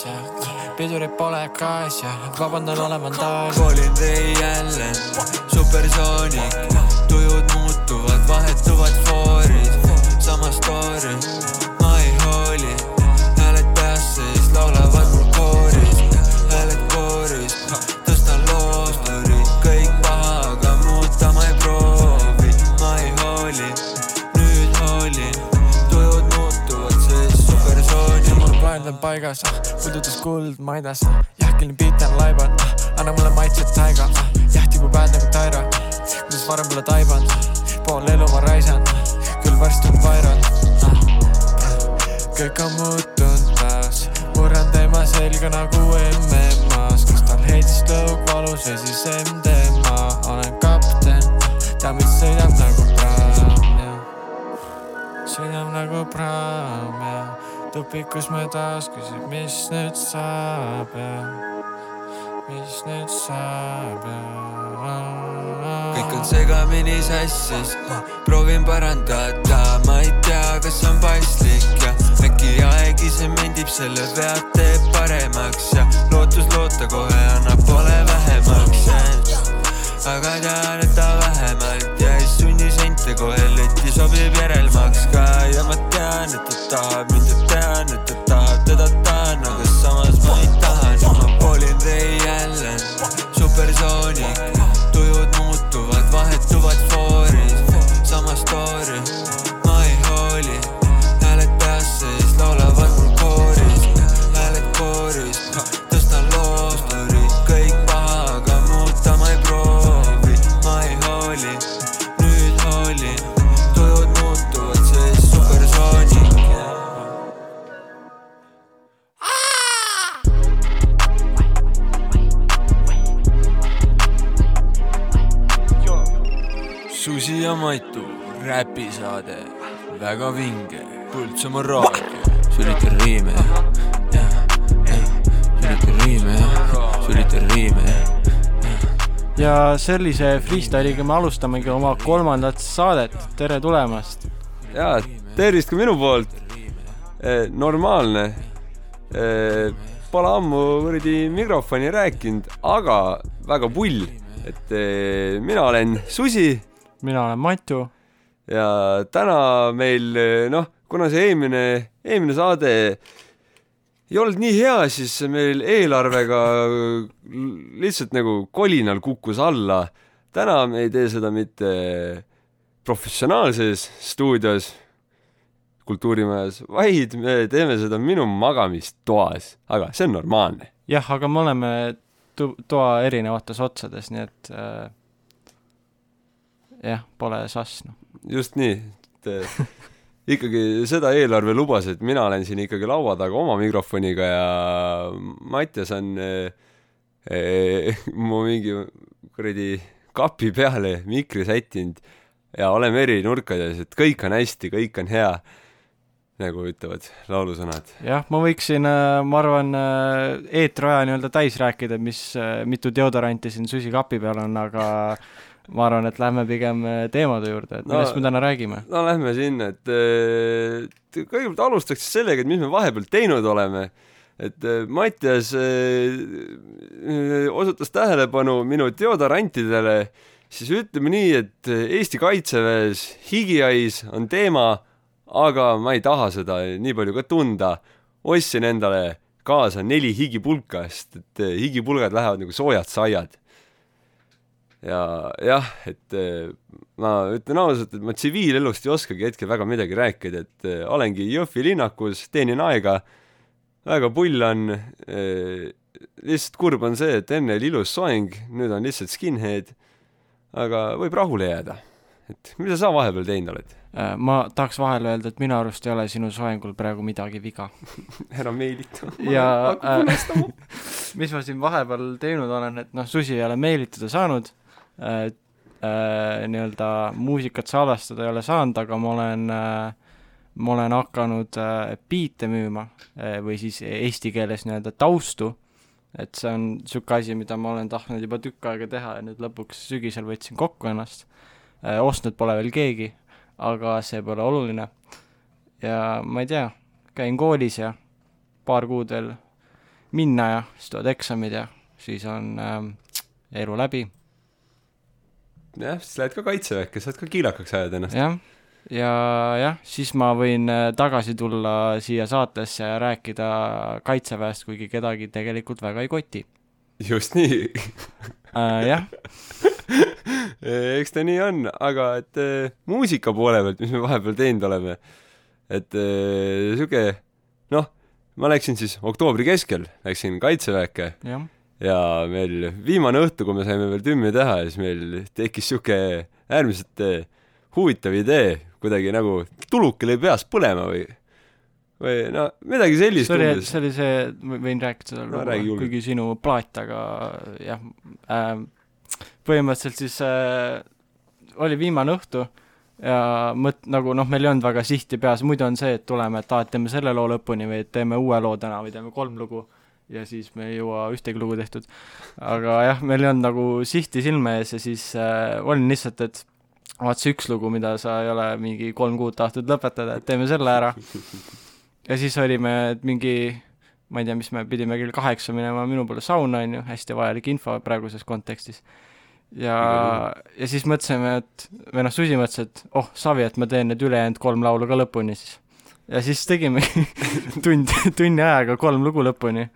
põlvilimas ja pidurit pole kaas ja vabandan olema taas. koolin vee jälle, supersoonik, tujud muutuvad, vahetuvad fooris, sama story, ma ei hooli, hääled peas sees laulavad mul kooris, hääled kooris, tõstan loori, kõik paha, aga muuta ma ei proovi, ma ei hooli, nüüd hoolin, tujud muutuvad sees supersoonik. plaan on paigas, pudutas kuld maidas, jahkiline beat on laibad, anna mulle maitset taiga, jah tibub hääl nagu taira, kuidas varem pole taibanud, pool elu ma raisan, küll varsti on viral. kõik on muutunud taas, murran tema selga nagu MM-as, kas tal heitis lõug valus või siis MDMA, olen kapten, ta mind sõidab nagu praam, jah. Sõidab nagu praam ja tupikus me taas küsib, mis nüüd saab ja mis nüüd saab. Ja. kõik on segamini sassis, proovin parandada, ma ei tea, kas on paslik ja äkki aeg ise mendib selle vead teeb paremaks ja lootus loota kohe annab poole vähemaks aga tean, et ta vähemalt sente kohe letti sobib järelmaks ka. Ja ma tean, et ta tahab mind ja tean, et ta tahab, teda tahan, aga räpisaade, väga vinge, Põltsamaa raadio, sülitan riime, jah, jah, sülitan riime, jah, sülitan riime, jah. ja sellise freestyle'iga me alustamegi oma kolmandat saadet, tere tulemast. jaa, tervist ka minu poolt. normaalne. Pole ammu kuradi mikrofoni rääkinud, aga väga pull, et eh, mina olen Susi mina olen Matu. Ja täna meil noh, kuna see eelmine, eelmine saade ei olnud nii hea, siis meil eelarvega lihtsalt nagu kolinal kukkus alla. täna me ei tee seda mitte professionaalses stuudios kultuurimajas, vaid me teeme seda minu magamistoas, aga see on normaalne. jah, aga me oleme tu- toa erinevates otsades, nii et äh, jah, pole sass noh. Just nii, et ikkagi seda eelarve lubas, et mina olen siin ikkagi laua taga oma mikrofoniga ja Mattias on eh, eh, mu mingi kuradi kapi peale mikri sättinud ja oleme eri nurkades, et kõik on hästi, kõik on hea, nagu ütlevad laulusõnad. jah, ma võiksin, ma arvan, eetriaja nii-öelda täis rääkida, mis, mitu deodoranti siin Susi kapi peal on, aga ma arvan, et lähme pigem äh, teemade juurde, et No- millest me täna räägime. no lähme sinna, et et kõigepealt alustaks sellega, et mis me vahepeal teinud oleme. et eh, Mattias osutas tähelepanu minu deodorantidele, siis ütleme nii, et Eesti Kaitseväes higihais on teema, aga ma ei taha seda nii palju ka tunda. ostsin endale kaasa neli higipulka, sest et higipulgad lähevad nagu soojad saiad. Ja jah, et eh, ma ütlen ausalt, et ma tsiviilelust ei oskagi hetkel väga midagi rääkida, et eh, olengi Jõhvi linnakus, teenin aega, väga pull on, lihtsalt kurb on see, et enne oli ilus soeng, nüüd on lihtsalt skinhead, aga võib rahule jääda. et mida sa vahepeal teinud oled? Äh, ma tahaks vahele öelda, et minu arust ei ole sinu soengul praegu midagi viga. ära meelita. ja äh, mis ma siin vahepeal teinud olen, et noh, Susi ei ole meelitada saanud äh,, äh, nii-öelda muusikat salvestada ei ole saanud, aga ma olen äh, ma olen hakanud äh, biite müüma äh, või siis eesti keeles nii-öelda taustu, et see on niisugune asi, mida ma olen tahtnud juba tükk aega teha ja nüüd lõpuks sügisel võtsin kokku ennast äh,, ostnud pole veel keegi aga see pole oluline. ja ma ei tea, käin koolis ja paar kuud veel minna ja siis tulevad eksamid ja siis on äh, elu läbi. Jah, siis lähed ka kaitseväkke, saad ka kiilakaks ajada ennast. jah, ja jah, siis ma võin äh, tagasi tulla siia saatesse ja rääkida kaitseväest, kuigi kedagi tegelikult väga ei koti. just nii äh, jah eks ta nii on, aga et äh, muusika poole pealt, mis me vahepeal teinud oleme, et äh, sihuke noh, ma läksin siis oktoobri keskel, läksin kaitseväkke ja. Ja meil viimane õhtu, kui me saime veel tümmi teha, siis meil tekkis sihuke äärmiselt äh, huvitav idee, kuidagi nagu tuluke lõi peas põlema või või no midagi sellist see oli, see oli see, võin rääkida seda no, lugu, kuigi sinu plaat, aga jah äh,, põhimõtteliselt siis äh, oli viimane õhtu ja mõt-, nagu noh, meil ei olnud väga sihti peas, muidu on see, et tuleme, et aa, et teeme selle loo lõpuni või teeme uue loo täna või teeme kolm lugu ja siis me ei jõua ühtegi lugu tehtud. aga jah, meil ei olnud nagu sihti silme ees ja siis äh, olin lihtsalt, et vaat see üks lugu, mida sa ei ole mingi kolm kuud tahtnud lõpetada, et teeme selle ära. ja siis olime mingi ma ei tea, mis me pidime kell kaheksa minema minu poole sauna, on ju, hästi vajalik info praeguses kontekstis. ja, ja siis mõtlesime, et, või noh, Susi mõtles, et oh, Savi, et ma teen need ülejäänud kolm laulu ka lõpuni siis. ja siis tegime tund, tunni ajaga kolm lugu lõpuni.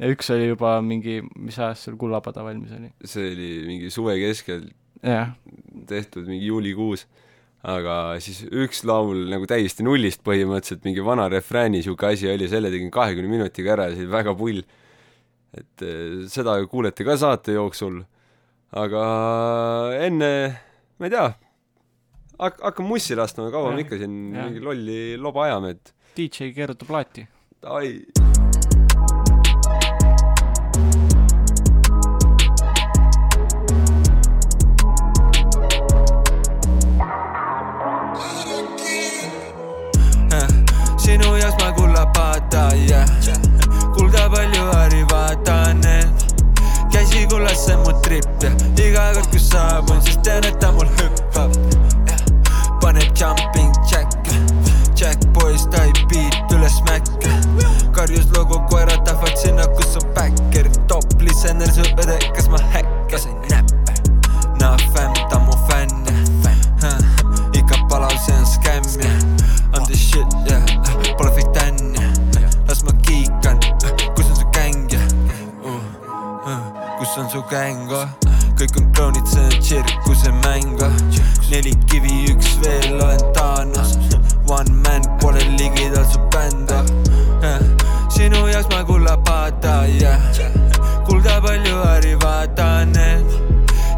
Ja üks oli juba mingi, mis ajast sul Kullapada valmis oli? see oli mingi suve keskel jah. tehtud, mingi juulikuus aga siis üks laul nagu täiesti nullist põhimõtteliselt, mingi vana refrääni niisugune asi oli, selle tegin kahekümne minutiga ära ja see oli väga pull. et eh, seda kuulete ka saate jooksul, aga enne, ma ei tea, hak-, hakkan mussi laskma, kaua me ikka siin ja. mingi lolli loba ajame, et DJ keerutab plaati. ai yeah. kuulda palju hari vaatan käsi kullasse mu trip ja iga kord kui saabun, siis tean, et ta mul hüppab yeah. paneb jumping jack, jack boys type beat üles mäkke karjus lugu, koerad tahavad sinna, kus on backer, top listener, su õde, kas ma häkkasin näppe? nah fämm, ta mu fänn ikka palav, see on skämm ja kus on su gäng, oh? kõik on kroonid, see on tsirkuse mäng, neli kivi, üks veel, olen Thanos, one man, pole ligidal su bänd, oh? sinu jaoks ma kullapaata, yeah. kuulda palju hari vaatan,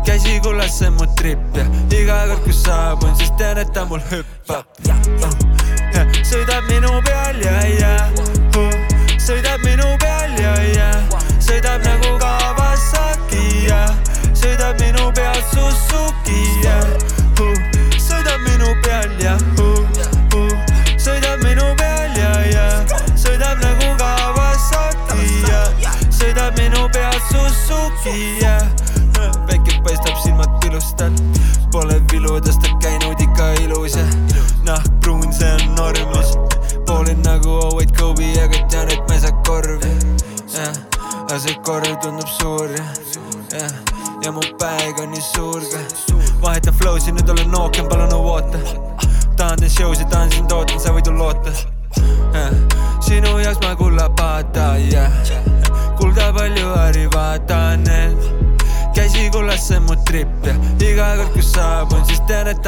käsi kullas, see on mu trip ja iga kord, kui saabun, siis tean, et ta mul hüppab. Sõidab minu peal ja, ja sõidab minu peal ja, ja sõidab nagu Kawasaki ja sõidab minu peal Suzuki ja uh, sõidab minu peal ja uh, uh, sõidab minu peal ja, ja sõidab nagu Kawasaki ja sõidab minu peal Suzuki ja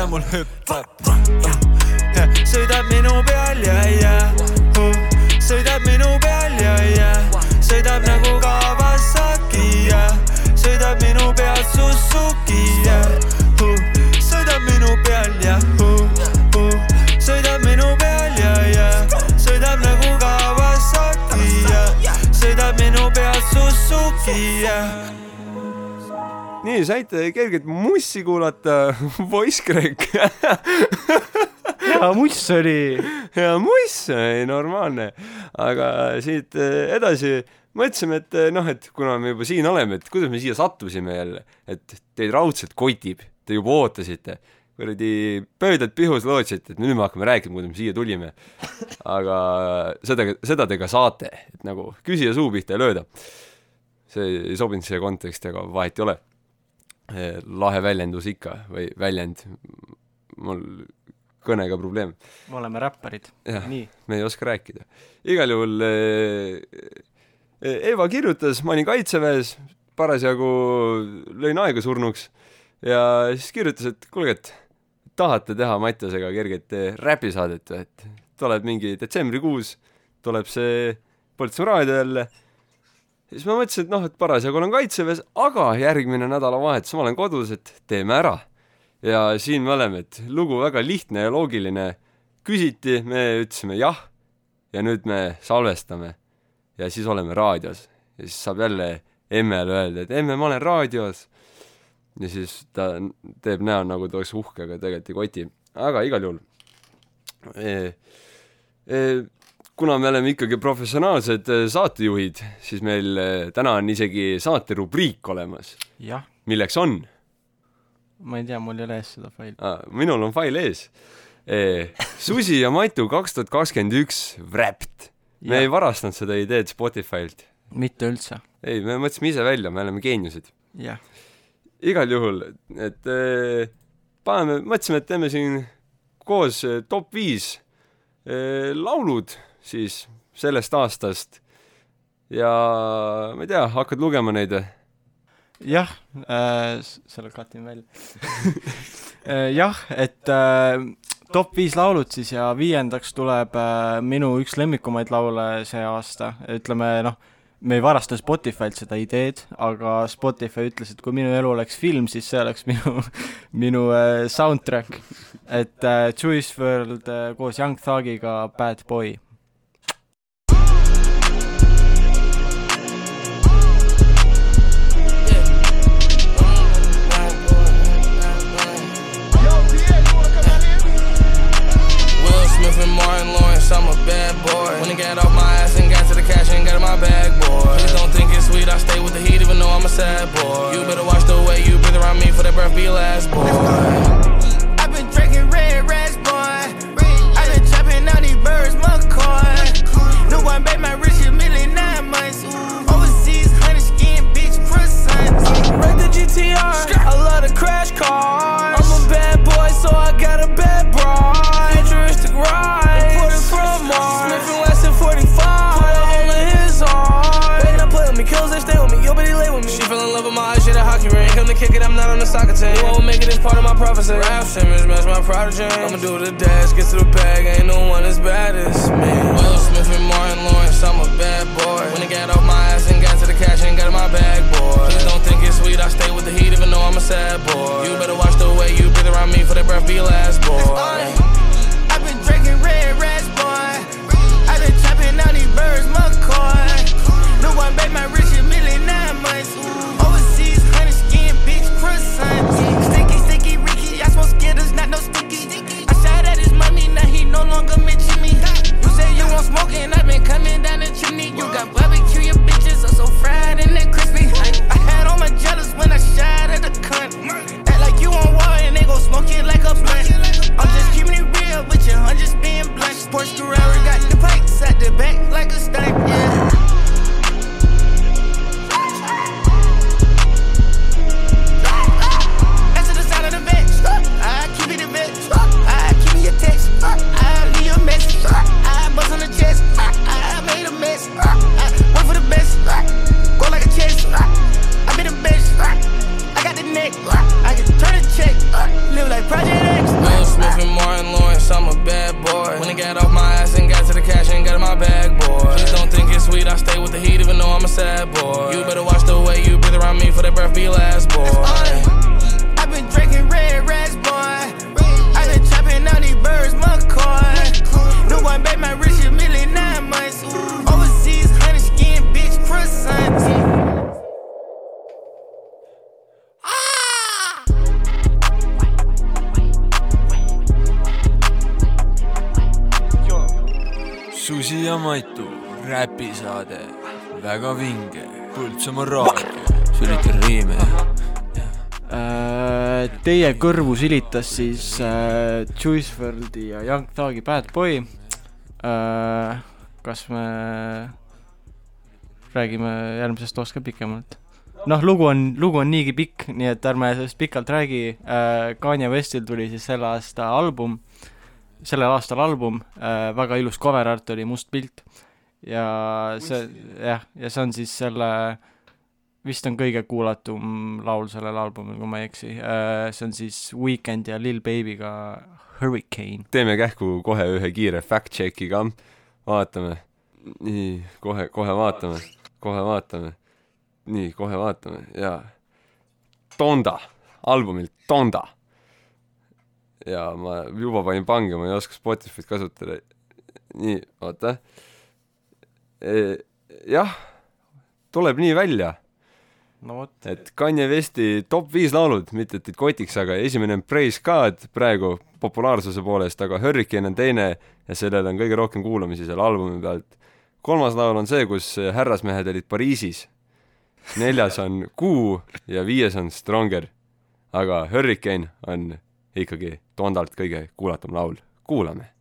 mul hüppab nii, saite kergelt mussi kuulata, Voice Crack hea muss oli. ja muss, ei normaalne. aga siit eh, edasi mõtlesime, et eh, noh, et kuna me juba siin oleme, et kuidas me siia sattusime jälle, et teid raudselt kotib, te juba ootasite, kuradi pöödlad pihus lootsite, et nüüd me hakkame rääkima, kuidas me siia tulime. aga seda, seda te ka saate, et nagu küsija suu pihta ei lööda. see ei sobinud siia konteksti, aga vahet ei ole. Lahe väljendus ikka või väljend, mul kõnega probleem me oleme räpparid, nii. me ei oska rääkida. igal juhul eh, Eva kirjutas, ma olin kaitseväes, parasjagu lõin aega surnuks ja siis kirjutas, et kuulge, et tahate teha Mattiasega kerget eh, räpisaadet või, et tuleb mingi detsembrikuus, tuleb see Põltsamaa raadio jälle. Siis ma mõtlesin, et noh, et parasjagu olen kaitseväes, aga järgmine nädalavahetus ma olen kodus, et teeme ära. ja siin me oleme, et lugu väga lihtne ja loogiline küsiti, me ütlesime jah ja nüüd me salvestame ja siis oleme raadios ja siis saab jälle emmele öelda, et emme, ma olen raadios. ja siis ta teeb näo, nagu ta oleks uhke, aga tegelikult ei koti. aga igal juhul e,. E, kuna me oleme ikkagi professionaalsed e, saatejuhid, siis meil e, täna on isegi saaterubriik olemas, milleks on ma ei tea, mul ei ole ees seda faili. ah,, minul on fail ees e,. Susi ja Matu kaks tuhat kakskümmend üks Wrapped. me ei varastanud seda ideed Spotify'lt. mitte üldse, ei, me mõtlesime ise välja, me oleme geeniused. jah. igal juhul, et e, paneme, mõtlesime, et teeme siin koos e, top viis e, laulud siis sellest aastast ja ma ei tea, hakkad lugema neid või? jah äh,, selle katin välja äh,. jah, et äh, top viis laulud siis ja viiendaks tuleb äh, minu üks lemmikumaid laule see aasta, ütleme noh, me ei varasta Spotify'lt seda ideed, aga Spotify ütles, et kui minu elu oleks film, siis see oleks minu, minu äh, soundtrack. et äh, Juice WRLD äh, koos Young Thugiga Bad Boy. Bad boy. When I got off my ass and got to the cash and got in my bag, boy. Please don't think it's sweet, I stay with the heat even though I'm a sad boy. You better watch the way you breathe around me for that breath be last, boy. Soccer team. You won't make it, it's part of my prophecy. Rap Simmons, match my prodigy. I'ma do the dash, get to the bag, ain't no one as bad as me. Will Smith and Martin Lawrence, I'm a bad boy. When I got off my ass and got to the cash and got in my bag, boy. Please don't think it's sweet, I stay with the heat even though I'm a sad boy. You better watch the way you breathe around me for that breath be last, boy. I've been drinking red rags, boy. I've been trapping out these birds, McCoy. New one, made my rich a million nine months. No sticky. I shot at his money, now he no longer mention me. You say you want smoking, I've been coming down the chimney. You got barbecue, your bitches are so fried and they crispy. I, I had all my jealous when I shot at the cunt. Act like you on war and they gon' smoke it like a blunt. Sad boy. You better watch the way you breathe around me for that breath be last, boy. Väga vinge, Põltsamaa raadio, sülitan riime Äh, Teie kõrvu silitas siis äh, Juice WRLD-i ja Young Thug'i Bad Boy äh,. kas me räägime järgmisest loost ka pikemalt? noh, lugu on, lugu on niigi pikk, nii et ärme sellest pikalt räägi äh,. Kanye Westil tuli siis selle aasta album, sellel aastal album äh,, väga ilus cover art oli must pilt ja see jah, ja see on siis selle vist on kõige kuulatum laul sellel albumil, kui ma ei eksi. see on siis Weekend ja Lil Baby'ga Hurricane. teeme kähku kohe ühe kiire fact-check'i ka, vaatame. nii, kohe, kohe vaatame, kohe vaatame. nii, kohe vaatame ja Donda, albumilt Donda. ja ma juba panin pange, ma ei oska Spotify'd kasutada. nii, oota. jah, tuleb nii välja no vot, et Kanye Westi top viis laulud, mitte et teid kotiks, aga esimene on Praise God praegu populaarsuse poolest, aga Hurricane on teine ja sellel on kõige rohkem kuulamisi selle albumi pealt. kolmas laul on see, kus härrasmehed olid Pariisis. neljas on Kuu ja viies on Stronger. aga Hurricane on ikkagi Tondalt kõige kuulatum laul. kuulame.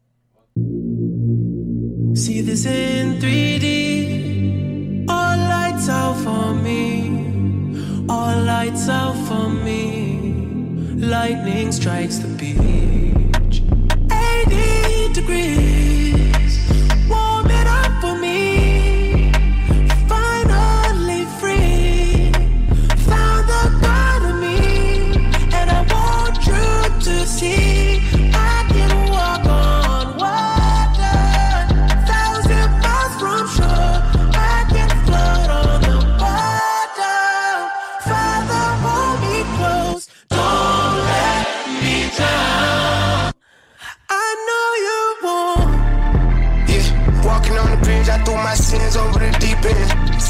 See this in 3D. All lights out for me. All lights out for me. Lightning strikes the beach. 80 degrees.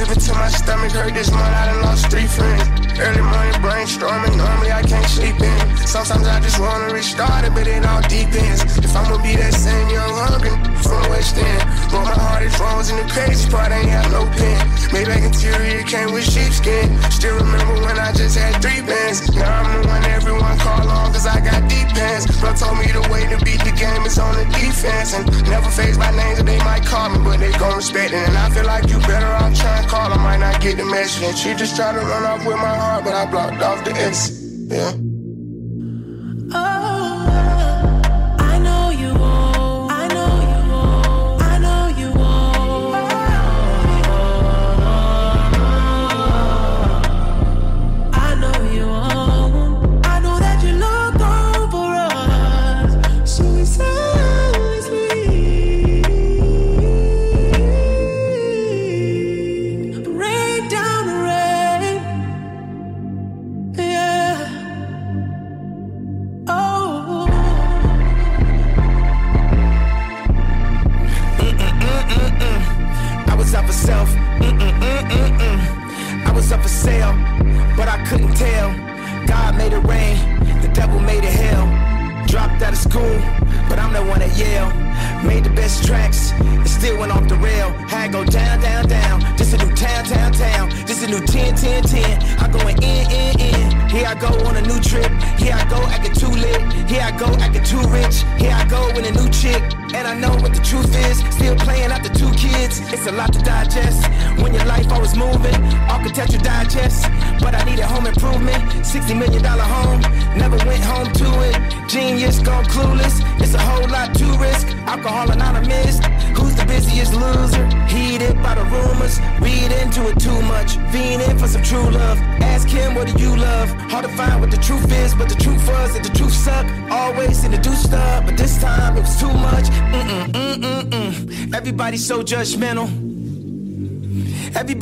Sipping till my stomach hurt this month, I done lost three friends. Early morning brainstorming, normally I can't sleep in. Sometimes I just wanna restart it, but it all depends. If I'ma be that same young hungry from West End. But my heart is frozen, the crazy part ain't have no pen. Maybach interior came with sheepskin. Still remember when I just had three bands. Now I'm the one everyone call on, cause I got deep pants. Bro told me the way to beat the game is on the defense. And never face my name, so they might call me, but they gon' respect it. And I feel like you better off trying to call, I might not get the message. And she just tried to run off with my but I blocked off the exit. Yeah. Oh,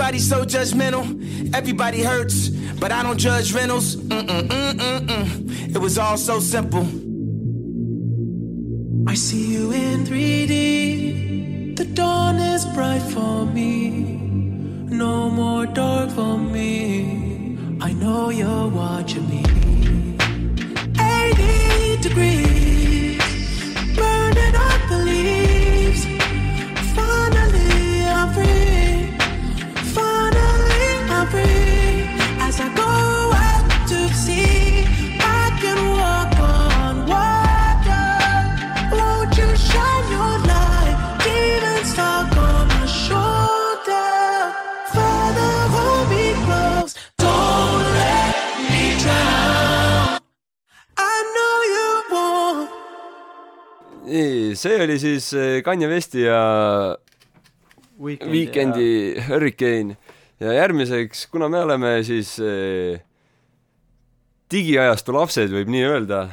Everybody's so judgmental. Everybody hurts, but I don't judge rentals. Mm-mm-mm-mm-mm. It was all so simple. See oli siis eh, Kanye Westi ja Weekend'i Hurricane. Ja järgmiseks, kuna me oleme siis eh, digiajastu lapsed, võib nii öelda,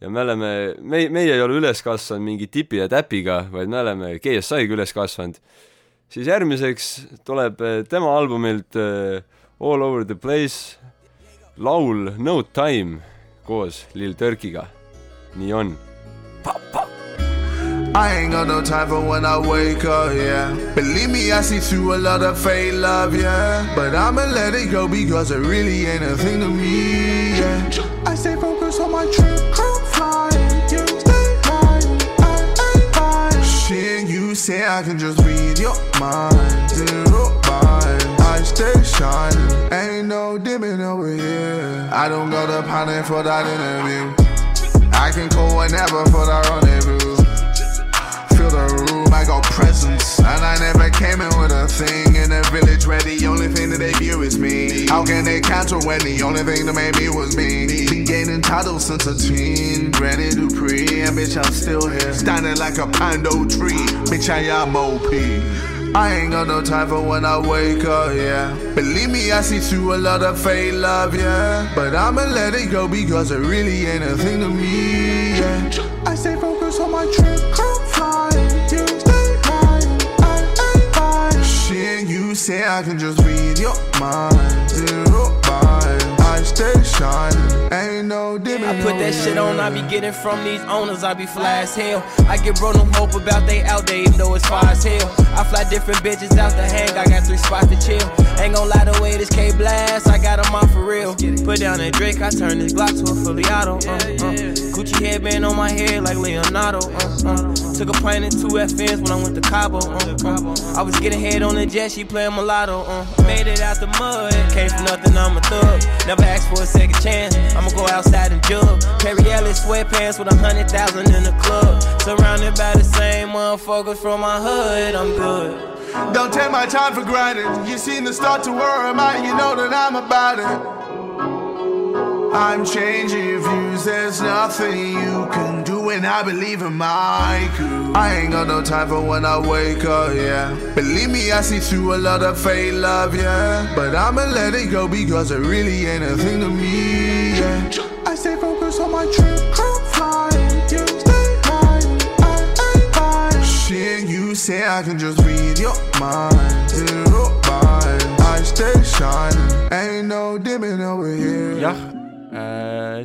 ja me oleme, me, meie ei ole üles kasvanud mingi tipi ja täpiga, vaid me oleme GSI-ga üles kasvanud, siis järgmiseks tuleb eh, tema albumilt eh, All over the place laul No time koos Lil Durkiga. nii on I ain't got no time for when I wake up, yeah. Believe me, I see through a lot of fake love, yeah. But I'ma let it go because it really ain't a thing to me, yeah. I stay focused on my trip, I'm flying. You stay lying, I ain't. Shit, you say I can just read your mind, zero mind. I stay shining, ain't no dimming over here. I don't got a panic for that interview. I can call whenever for that rendezvous. Room, I got presents. And I never came in with a thing in the village where the only thing that they view is me. How can they cancel when the only thing that made me was me? Been gaining titles since a teen, to pre. And bitch, I'm still here, standing like a pando tree. Bitch, I am OP. I ain't got no time for when I wake up, yeah. Believe me, I see through a lot of fake love, yeah. But I'ma let it go because it really ain't a thing to me, yeah. I stay focused on my trip, I'm flying. You that shit on, I be getting from these owners, I be fly as hell. I get bro no hope about they out there, even though it's far as hell. I fly different bitches out the hang, I got three spots to chill. Ain't gon' lie the way this K blast, I got 'em on for real. Put down that Drake, I turn this Glock to a auto. Uh, uh. Gucci headband on my head like Leonardo. Uh, uh. Took a plane in two FNs when I went to Cabo. Uh, uh. I was getting head on the jet, she playing mulatto. Uh. Made it out the mud, came from nothing, I'm a thug. Never asked for a second chance, I'ma go outside and jug. Perry Ellis sweatpants with a hundred thousand in the club. Surrounded by the same motherfuckers from my hood, I'm good. Don't take my time for granted. You seen the start to worry I? You know that I'm about it. I'm changing views. There's nothing you can do, and I believe in my crew. I ain't got no time for when I wake up, yeah. Believe me, I see through a lot of fake love, yeah. But I'ma let it go because it really ain't a thing to me, yeah. I stay focused on my trip, I'm flying. You stay lying, I ain't lying. Shit, you say I can just read your mind, zero mind. I stay shining, ain't no dimming over here. äh,,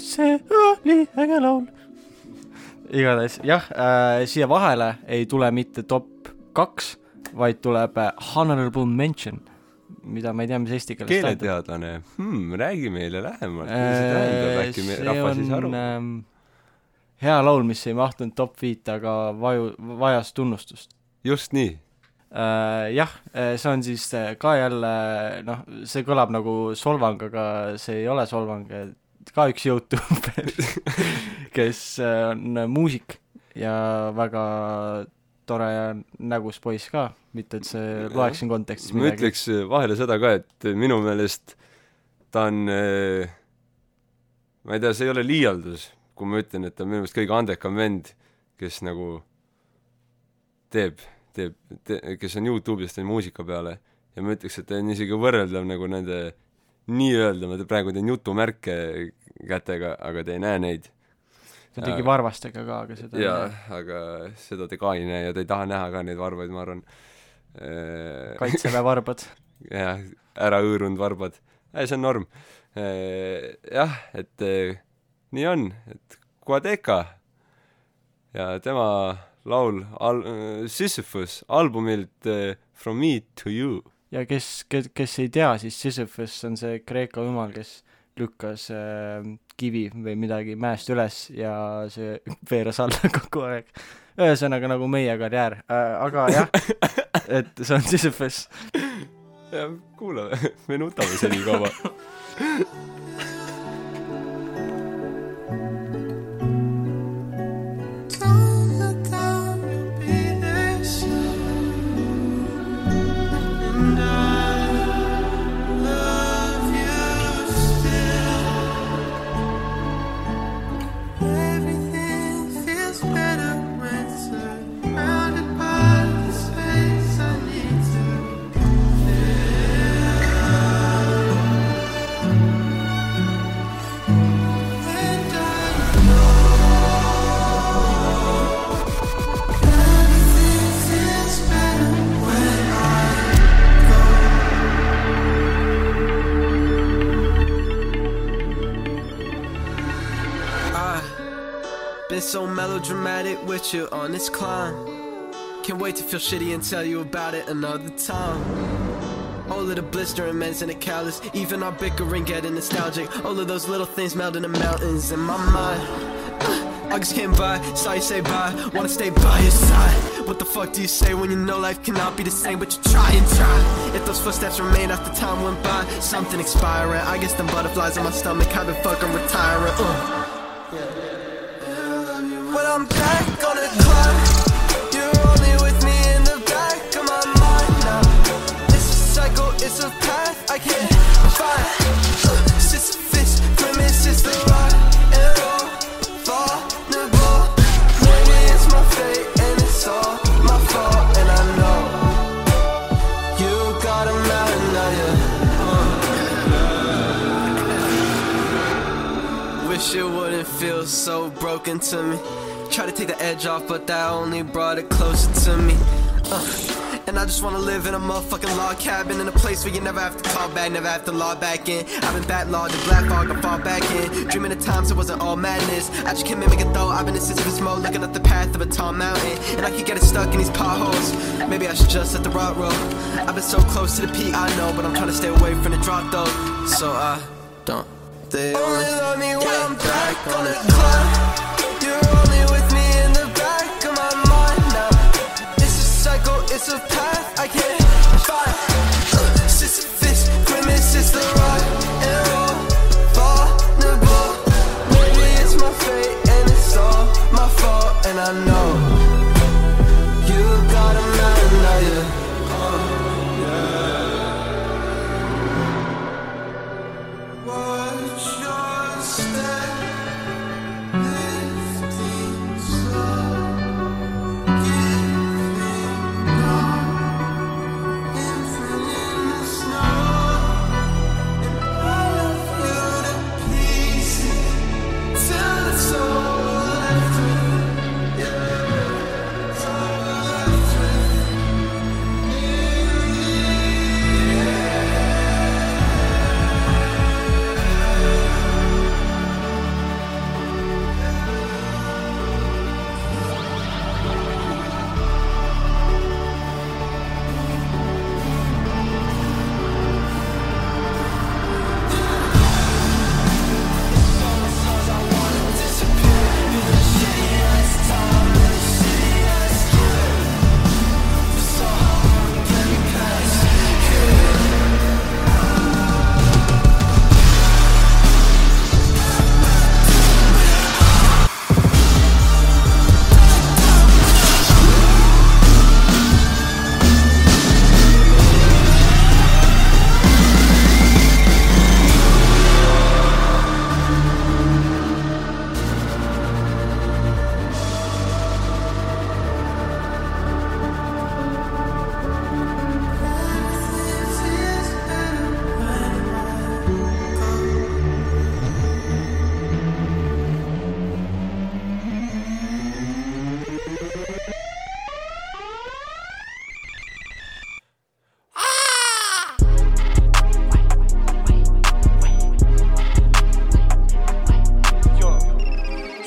see oli äge laul. igatahes jah äh,, siia vahele ei tule mitte top kaks, vaid tuleb äh, honorable mention, mida ma ei tea, mis eesti keeles keeleteadlane hmm,, räägi meile lähemalt, mida see tähendab, äkki me, rahvas ei saa aru on. ähm, hea laul, mis ei mahtunud top viite, aga vaju, vajas tunnustust just nii, äh,. jah, see on siis äh, ka jälle noh, see kõlab nagu solvang, aga see ei ole solvang, ka üks Youtuber, kes äh, on muusik ja väga tore ja nägus poiss ka, mitte et see loeks siin kontekstis ma ütleks vahele seda ka, et minu meelest ta on, ma ei tea, see ei ole liialdus, kui ma ütlen, et ta on minu meelest kõige andekam vend, kes nagu teeb, teeb te,, kes on Youtube'is teinud muusika peale. Ja ma ütleks, et ta on isegi võrreldav nagu nende nii-öelda, ma praegu teen jutumärke kätega, aga te ei näe neid. ta tegi varvastega ka, aga seda jaa, aga seda te ka ei näe ja te ei taha näha ka neid varbaid, ma arvan. äh, kaitseväe varbad. jah, ära hõõrunud varbad. see on norm. jah, et nii on, et Quadeca ja tema laul al-, Sisyphus albumilt From me to you. Ja kes, kes, kes ei tea, siis Sisyphus on see Kreeka jumal, kes lükkas äh, kivi või midagi mäest üles ja see veeres alla kogu aeg. ühesõnaga nagu meie karjäär äh,, aga jah, et see on Sisyphus. ja kuulame, me nutame senikaua. I been so melodramatic with you on this climb. Can't wait to feel shitty and tell you about it another time. All of the blistering meds and the callous, even our bickering getting nostalgic. All of those little things melt in the mountains in my mind. August came by, saw you say bye, wanna stay by your side. What the fuck do you say when you know life cannot be the same, but you try and try? If those footsteps remain after time went by, something expiring. I guess them butterflies in my stomach, I've been fucking retiring. Uh. I'm back on the clock, you're only with me in the back of my mind now. It's a path I can't find. Sisyphus, premise is the right arrow. Vulnerable, maybe it's my fate and it's all my fault, and I know you got a mountain yeah. Uh. Wish it wouldn't feel so broken to me. Try to take the edge off, but that only brought it closer to me. Uh. And I just wanna live in a motherfucking log cabin In a place where you never have to call back, never have to log back in. I've been backlogged in black fog, I fall back in. Dreaming of times it wasn't all madness. I just can't mimic it though, I've been in Sisyphus mode Looking up the path of a tall mountain. And I keep getting stuck in these potholes. Maybe I should just let the rut roll. I've been so close to the peak, I know But I'm trying to stay away from the drop though. So I don't They only love me when I'm back on the clock And I know. You got a mountain now, yeah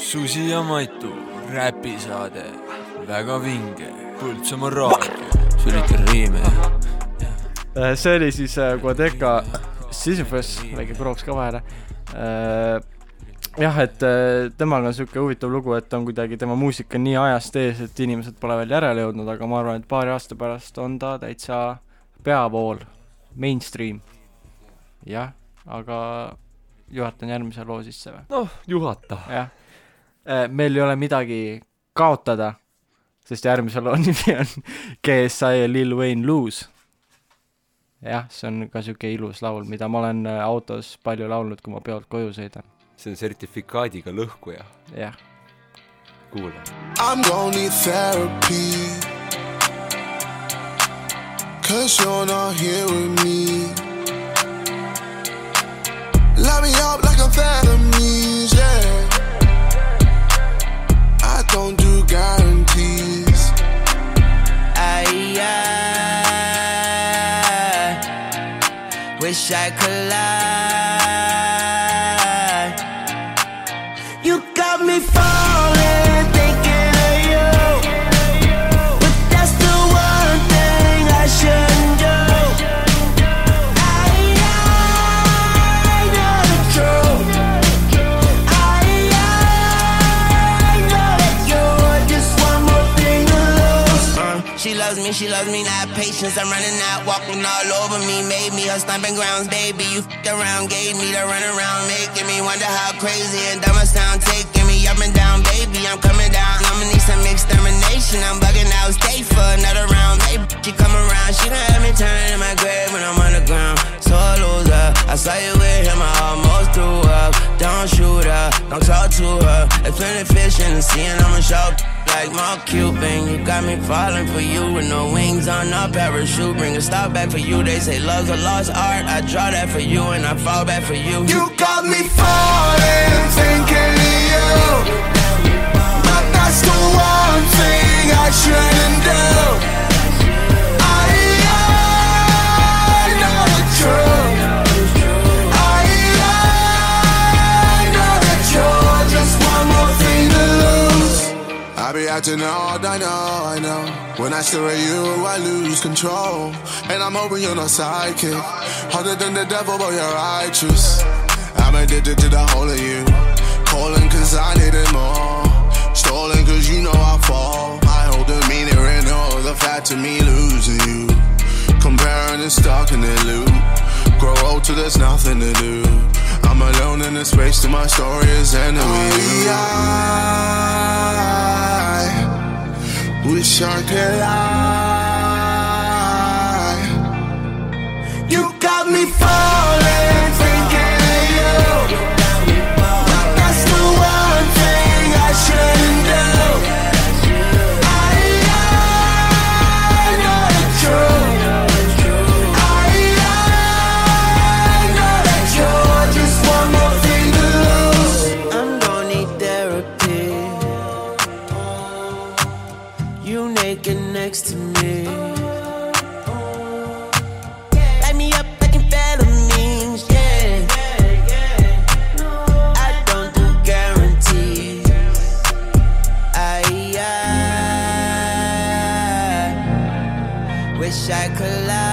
Susi ja Maitu räpisaade, väga vinge, Põltsamaa raadio. see oli ikka riime? Äh, see oli siis äh, Quadeca Sisyphus, väike krooks ka vahele. jah, et äh, temaga on sihuke huvitav lugu, et on kuidagi tema muusika nii ajast ees, et inimesed pole veel järele jõudnud, aga ma arvan, et paari aasta pärast on ta täitsa peavool, mainstream. jah, aga juhatan järgmise loo sisse või? noh, juhata. jah, meil ei ole midagi kaotada, sest järgmise loo nimi on GSI ja Lil Wayne Lose. jah, see on ka sihuke ilus laul, mida ma olen äh, autos palju laulnud, kui ma peolt koju sõidan, see on sertifikaadiga lõhkuja. jah. kuula. I'm gonna need therapy. Cause you're not here with me. Light me up like amphetamines, wish I could lie. Patience. I'm running out, walking all over me, made me her stomping grounds, baby. You f***ed around, gave me the run around, making me wonder how crazy and dumb I sound, taking me up and down, baby. I'm coming down, I'ma need some extermination. I'm bugging out, stay for another round. Hey, she come around, she done had me turning in my grave when I'm on the ground. So a loser, I saw you with him, I almost threw up. Don't shoot her, don't talk to her. There's plenty fish in the sea, and I'ma show like Mark Cuban. You got me falling for you with no wings on a parachute. Bring a stop back for you. They say love's a lost art. I draw that for you, and I fall back for you. You got me falling, thinking of you. But that's the one thing I shouldn't do. I be acting odd, I know, I know. When I stare at you, I lose control. And I'm hoping you're not psychic. Harder than the devil, but you're righteous. I'm addicted to the whole of you. Calling cause I need it more. Stolen cause you know I fall. I hold the meaning in all the fact of me losing you. Comparing and stuck in the loop. Grow old till there's nothing to do. I'm alone in the space till my story is ending with you. I wish I could lie. You got me falling, wish I could lie.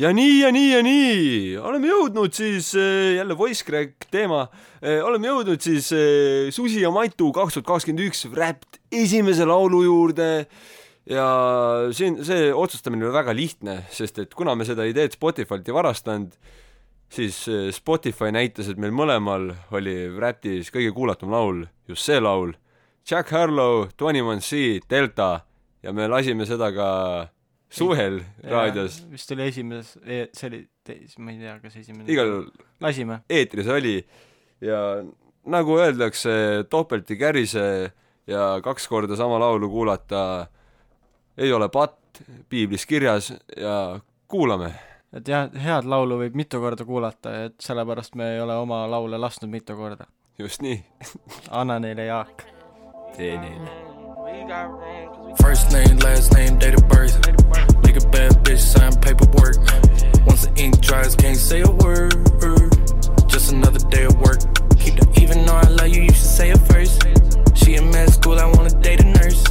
ja nii ja nii ja nii. Oleme jõudnud siis äh, jälle Voice Crack teema. Äh, oleme jõudnud siis äh, Susi ja Maitu kaks tuhat kakskümmend üks Wrapped esimese laulu juurde. Ja siin see otsustamine oli väga lihtne sest et kuna me seda ideed Spotify'lt ei varastanud siis Spotify näitas et meil mõlemal oli Wrapped'is kõige kuulatum laul just see laul Jack Harlow Twenty One C Delta ja me lasime seda ka suvel raadios vist oli esimeses, see oli ma ei tea, kas esimene. igal juhul lasime. eetris oli ja nagu öeldakse, topelt ei kärise ja kaks korda sama laulu kuulata ei ole patt piiblis kirjas ja kuulame. et jah, head laulu võib mitu korda kuulata, et sellepärast me ei ole oma laule lasknud mitu korda. just nii. anna neile Jaak. Did it. First name, last name, date of birth. Nigga bad bitch, sign paperwork. Once the ink dries, can't say a word. Just another day of work. Keep the even though I love you, you should say it first. She in med school, I wanna date a nurse.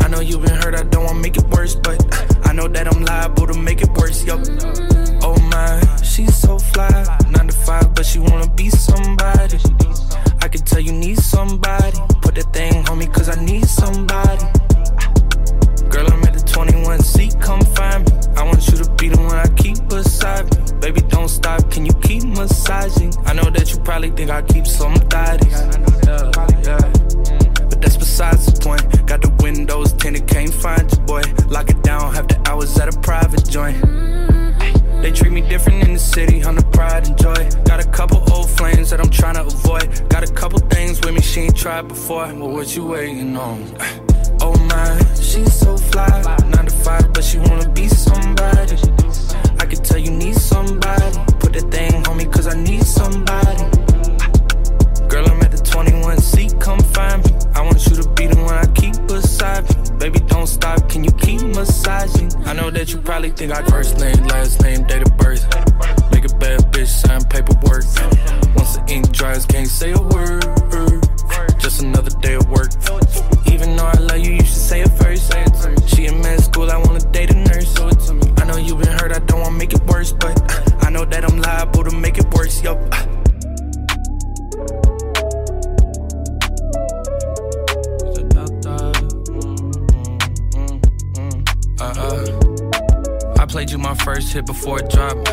I know you've been hurt, I don't wanna make it worse, but I know that I'm liable to make it worse, yo. Oh my, she's so fly. Nine to five, but she wanna be somebody. I can tell you need somebody. Put the thing on me, cause I need somebody. Girl, I'm at the 21 seat, come find me. I want you to be the one I keep beside me. Baby, don't stop, can you keep massaging? I know that you probably think I keep some thotties. But that's besides the point. Got the windows tinted, can't find your boy. Tried before. Well, what you waiting on? Eh, oh my, she's so fly. Nine to five, but she wanna be somebody. I can tell you need somebody. Put that thing on me, cause I need somebody. Girl, I'm at the 21 seat, come find me. I want you to be the one I keep beside me. Baby, don't stop, can you keep massaging? I know that you probably think I first name, last name, date of birth. Make a bad bitch sign paperwork. Once the ink dries, can't say a word. Just another day of work. Even though I love you, you should say it first. She in med school, I wanna date a nurse. I know you've been hurt, I don't wanna make it worse, but I know that I'm liable to make it worse, yo. Uh-uh. I played you my first hit before it dropped.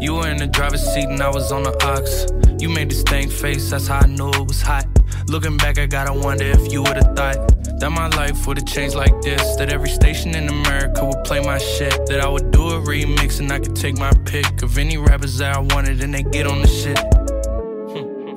You were in the driver's seat and I was on the ox. You made this thing face, that's how I knew it was hot. Looking back, I gotta wonder if you would've thought that my life would've changed like this. That every station in America would play my shit. That I would do a remix and I could take my pick of any rappers that I wanted and they get on the shit.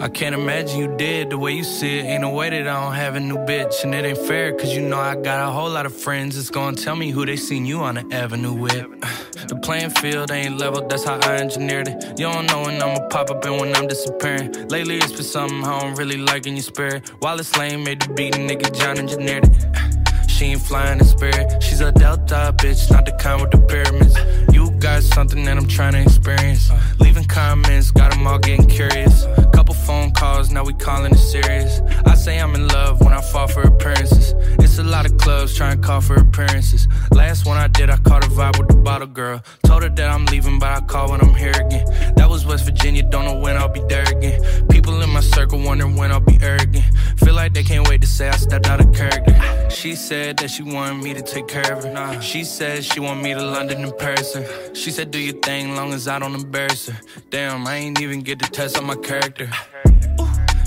I can't imagine you did the way you see it. Ain't no way that I don't have a new bitch. And it ain't fair, cause you know I got a whole lot of friends that's gonna tell me who they seen you on the avenue with. The playing field ain't level, that's how I engineered it. You don't know when I'ma pop up and when I'm disappearing. Lately it's been something I don't really like in your spirit. Wallace Lane made the beat, nigga John engineered it. She ain't flying in spirit. She's a Delta bitch, not the kind with the pyramids. You got something that I'm trying to experience. Leaving comments, got them all getting curious. Couple phone calls, now we calling it serious. I say I'm in love when I fall for appearances. It's a lot of clubs trying to call for appearances. Last one I did, I caught a vibe with the bottle girl. Told her that I'm leaving, but I call when I'm here again. That was West Virginia, don't know when I'll be there again. People in my circle wondering when I'll be arrogant. Feel like they can't wait to say I stepped out of character. She said that she wanted me to take care of her. She said she want me to London in person. She said do your thing long as I don't embarrass her. Damn, I ain't even get to test on my character.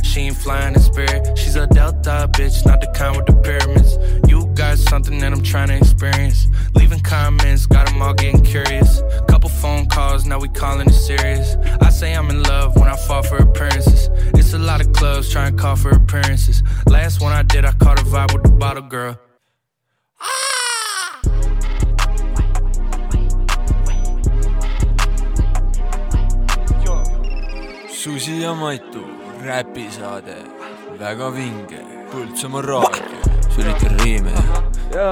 She ain't flying in spirit. She's a Delta bitch, not the kind with the pyramids. You got something that I'm trying to experience. Leaving comments, got them all getting curious. Couple phone calls, now we calling it serious. I say I'm in love when I fall for appearances. It's a lot of clubs trying to call for appearances. Last one I did, I caught a vibe with the bottle girl. Ah! Susi ja Maitu räpisaade, väga vinge, Põltsamaa raadio, sülitan riime. ja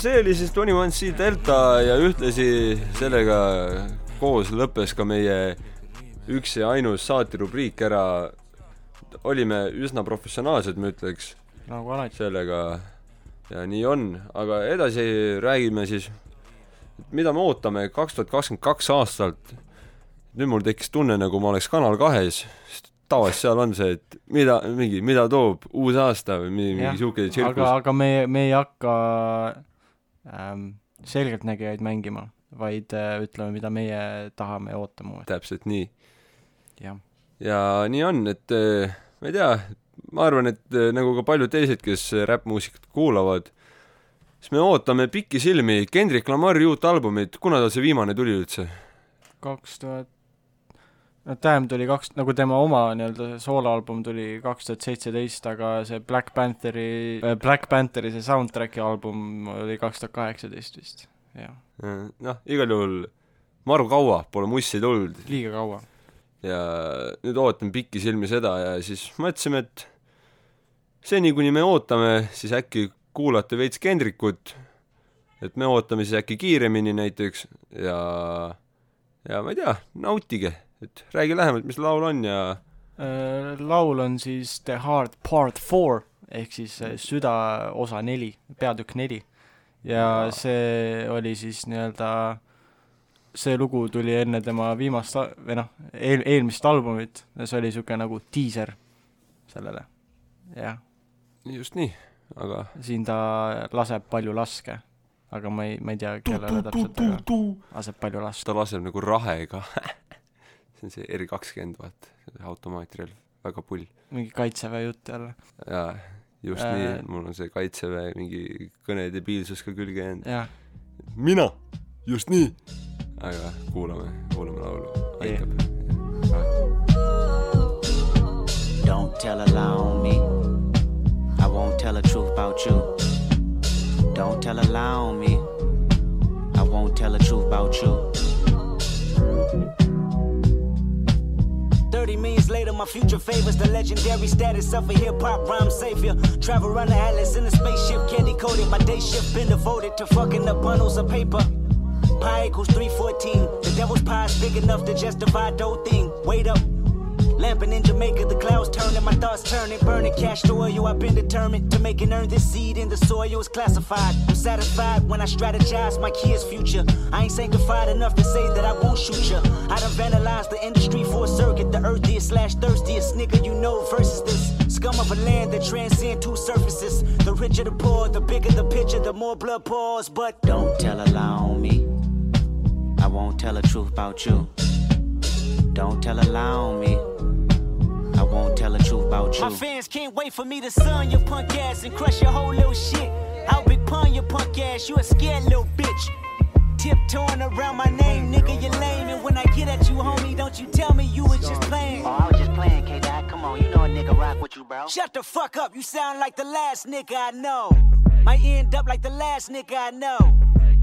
see oli siis Twenty One C Delta ja ühtlasi sellega koos lõppes ka meie üks ja ainus saaterubriik ära. olime üsna professionaalsed, ma ütleks, nagu alati. sellega ja nii on, aga edasi räägime siis, mida me ootame kaks tuhat kakskümmend kaks aastalt. Nüüd mul tekkis tunne, nagu ma oleks Kanal kahes, sest tavaliselt seal on see, et mida, mingi, mida toob uus aasta või mingi, mingi siuke aga, tsirkus. aga me, me ei hakka ähm, selgeltnägijaid mängima, vaid äh, ütleme, mida meie tahame ja ootame. täpselt nii. ja nii on, et eh, ma ei tea, ma arvan, et eh, nagu ka paljud teised, kes räppmuusikat kuulavad, siis me ootame pikisilmi Kendrick Lamari uut albumit, kuna tal see viimane tuli üldse? kaks tuhat, no Damn tuli kaks, nagu tema oma nii-öelda sooloalbum tuli kaks tuhat seitseteist, aga see Black Pantheri, Black Pantheri see soundtrack'i album oli kaks tuhat kaheksateist vist, jah, noh, igal juhul maru kaua pole mussi tulnud. Liiga kaua. ja nüüd ootame pikisilmi seda ja siis mõtlesime, et seni, kuni me ootame, siis äkki kuulate veits Kendrickut, et me ootame siis äkki kiiremini näiteks ja ja ma ei tea, nautige, et räägi lähemalt, mis laul on ja Äh, laul on siis The Heart Part Four ehk siis äh, süda osa neli, peatükk neli. ja see oli siis nii-öelda, see lugu tuli enne tema viimast või noh, eel-, eelmist albumit ja see oli niisugune nagu diiser sellele, jah. just nii, aga siin ta laseb palju laske, aga ma ei, ma ei tea, kellele täpselt, aga laseb palju laske. ta laseb nagu rahega see on see R kakskümmend, vaata, automaatrelv, väga pull. mingi kaitseväe jutt jälle, jaa, just Äh. nii, mul on see kaitseväe mingi kõnedebiilsus ka külge jäänud. mina, just nii. aga kuulame, kuulame laulu, aitab. Don't tell a lie on me. I won't tell the truth about you. Don't tell a lie on me. I won't tell the truth about you. 30 millions later, my future favors the legendary status of a hip hop rhyme savior. Travel around the atlas in a spaceship, candy coated. My day shift been devoted to fucking up bundles of paper. Pi equals 314. The devil's pie is big enough to justify whole thing. Wait up. Lamping in Jamaica, the clouds turning, my thoughts turning, burning cash to oil. I've been determined to make and earn this seed in the soil. It's classified. I'm satisfied when I strategize my kids' future. I ain't sanctified enough to say that I won't shoot ya. I done vandalized the industry for a circuit. The earthiest slash thirstiest nigga you know versus this scum of a land that transcend two surfaces. The richer the poor, the bigger the picture, the more blood pours. But Don't tell a lie on me. I won't tell the truth about you. Don't tell a lie on me. About you. My fans can't wait for me to sun your punk ass and crush your whole little shit. I'll big pun your punk ass, you a scared little bitch. Tiptoeing around my name, nigga, you lame. And when I get at you, homie, don't you tell me you was just playing. Oh, I was just playing, K Dot. Come on, you know a nigga rock with you, bro. Shut the fuck up, you sound like the last nigga I know. Might end up like the last nigga I know.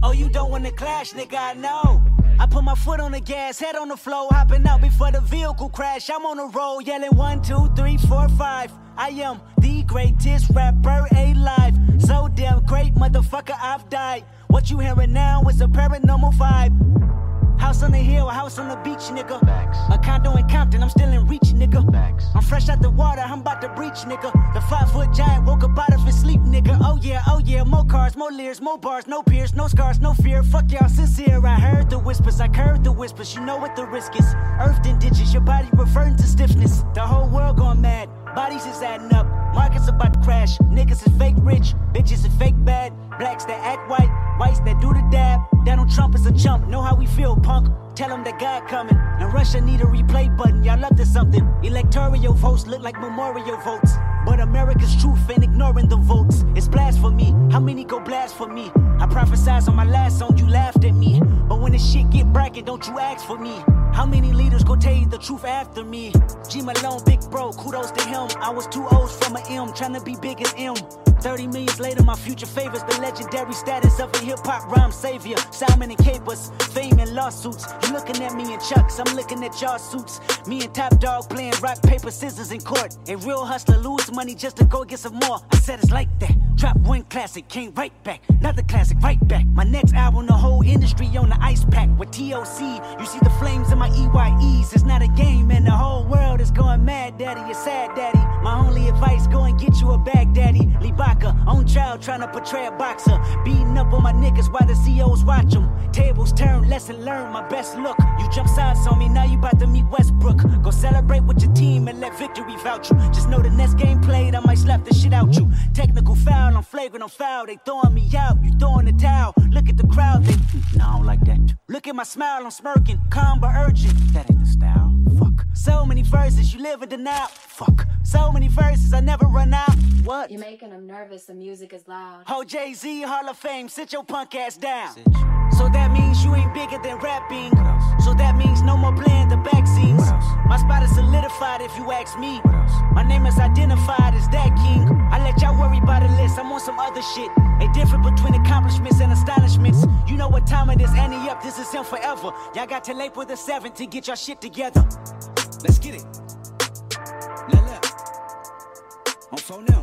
Oh, you don't wanna clash, nigga, I know. I put my foot on the gas, head on the floor, hopping out before the vehicle crash. I'm on the road, yelling one, two, three, four, five. I am the greatest rapper alive. So damn great, motherfucker, I've died. What you hearing now is a paranormal vibe. House on the hill, house on the beach, nigga. A condo in Compton, I'm still in reach, nigga. I'm fresh out the water, I'm about to breach, nigga. The five foot giant woke up out of his sleep, nigga. Oh yeah, oh yeah, more cars, more leers, more bars, no peers, no scars, no fear. Fuck y'all sincere. I heard the whispers, I heard the whispers. You know what the risk is. Earthed in ditches, your body reverting to stiffness. The whole world going mad. Bodies is adding up. Markets about to crash. Niggas is fake rich. Bitches is fake bad. Blacks that act white. Whites that do the dab. Donald Trump is a chump. Know how we feel, punk. Tell them that God coming. Now Russia need a replay button. Y'all up to something. Electoral votes look like memorial votes. But America's truth ain't ignoring the votes. It's blasphemy. How many go blasphemy? I prophesied on my last song, you laughed at me. But when the shit get bracket, don't you ask for me. How many leaders go tell you the truth after me? G Malone, big bro, kudos to him. I was two O's from a M, trying to be big as M. 30 millions later, my future favors the legendary status of a hip hop rhyme savior. Simon and Capers, fame and lawsuits. You looking at me in chucks, I'm looking at y'all suits. Me and Top Dog playing rock, paper, scissors in court. A real hustler lose money just to go get some more. I said it's like that. Drop one classic, came right back. Another classic, right back. My next album, the whole industry on the ice pack. With TOC, you see the flames in my EYEs. It's not a game, and the whole world is going mad, daddy. You're sad, daddy. My only advice, go and get you a bag, daddy. Libaka, on trial, trying to portray a boxer. Beating up on my niggas while the COs watch them. Tables turn, lesson learned, my best look. You jump sides on me, now you about to meet Westbrook. Go celebrate with your team and let victory vouch you. Just know the next game played, I might slap the shit out you. Technical foul, I'm flagrant, I'm foul. They throwing me out, you throwing the towel. Look at the crowd, they. No, I don't like that. Look at my smile, I'm smirking. Calm but urgent. That ain't the style. Fuck. So many verses, you live in denial. Fuck. So many verses, I never run out. What? You're making them nervous. The music is loud. Oh, Jay Z, Hall of Fame, sit your punk ass down. So that means you ain't bigger than rapping. So that means no more playing the back scenes. My spot is solidified if you ask me. My name is identified as that king. I let y'all worry about the list, I'm on some other shit. A difference between accomplishments and astonishments. You know what time it is, Annie up, this is him forever. Y'all got till April the 7th to get y'all shit together. Let's get it. La la. On phone now.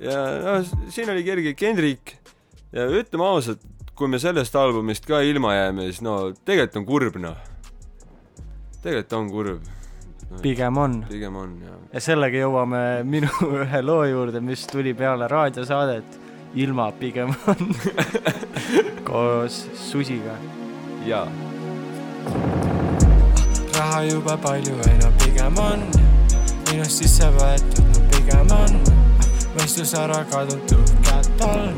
ja noh, siin oli kerge Kendrick ja ütleme ausalt, kui me sellest albumist ka ilma jääme, siis no tegelikult on kurb noh. Tegelikult on kurb no,. Pigem on. pigem on jah. ja sellega jõuame minu ühe loo juurde, mis tuli peale raadiosaadet Ilma pigem on koos Susiga. jaa. raha juba palju ei no pigem on minust sisse võetud, no pigem on mõistus ära kadunud, käed all,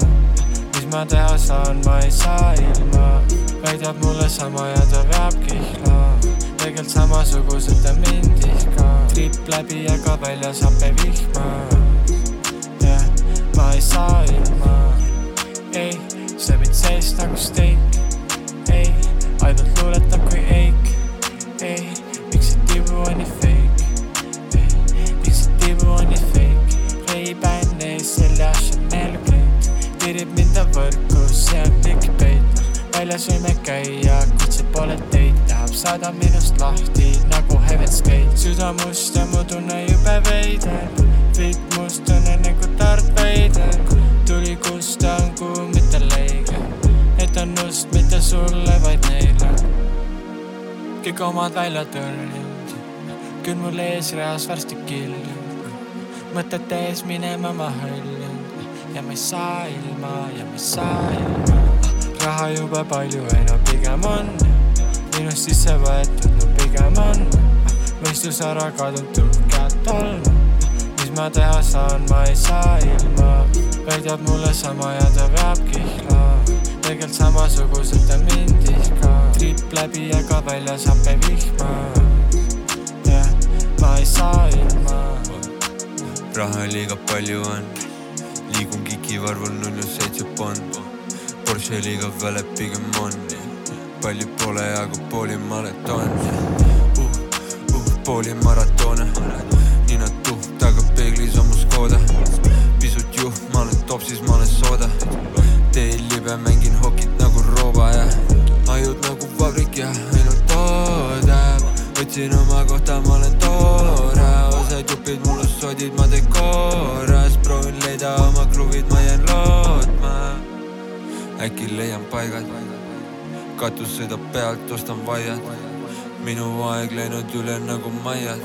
mis ma teha saan, ma ei saa ilma, väidab mulle sama ja ta veab kihla. Tegelikult samasugused ta mind ihka, tripp läbi, aga väljas hape vihma. jah, ma ei saa ilma, ei, see mind seest nagu steik, ei, ainult luuletab kui eik, ei, miks see tibu on nii fake, ei, miks see tibu on nii fake, Ray-Ban ees seljas Chanel kleit, tirib mind ta võrku, see on clickbait, väljas võime käia, kuid see pole teid, tahab saada minust lahti nagu Heaven's Gate, süda must ja mu tunne jube veider, kõik must on enne kui Darth Vader, tuli kust ta on kuu, mitte leige, et on must, mitte sulle, vaid neile, kõik omad välja tõrjunud, küll mul eesreas varsti killunud, mõtete ees minema ma hõljun ja ma ei saa ilma ja ma ei saa ilma, raha jube palju, ei no pigem on minust sisse võetud, no pigem on. Mõistus ära kadunud, tuhkad tolmu, mis ma teha saan, ma ei saa ilma, väidab mulle sama ja ta veab kihla, tegelikult samasugused ta mind ihka, tripp läbi, aga väljas hape vihma, jah, ma ei saa ilma. Raha liiga palju on, liigun kikivarvul null ja seitse pond. Porsche liiga väle pigem on, palju pole, aga pooli maraton uh,. Uh, pooli maratone, nina tuht, aga peeglis on mu Škoda. pisut juh, ma olen topsis, ma olen sooda. teel libe, mängin hokit nagu rooba ja ajud nagu vabrik ja ainult toodab. võtsin oma kohta, ma olen toore, osad jupid mul on sodid, ma teen korras, proovin leida oma kruvid, ma jään lootma. äkki leian paigad, katus sõidab pealt, ostan vaiad, minu aeg läinud üle nagu maiad,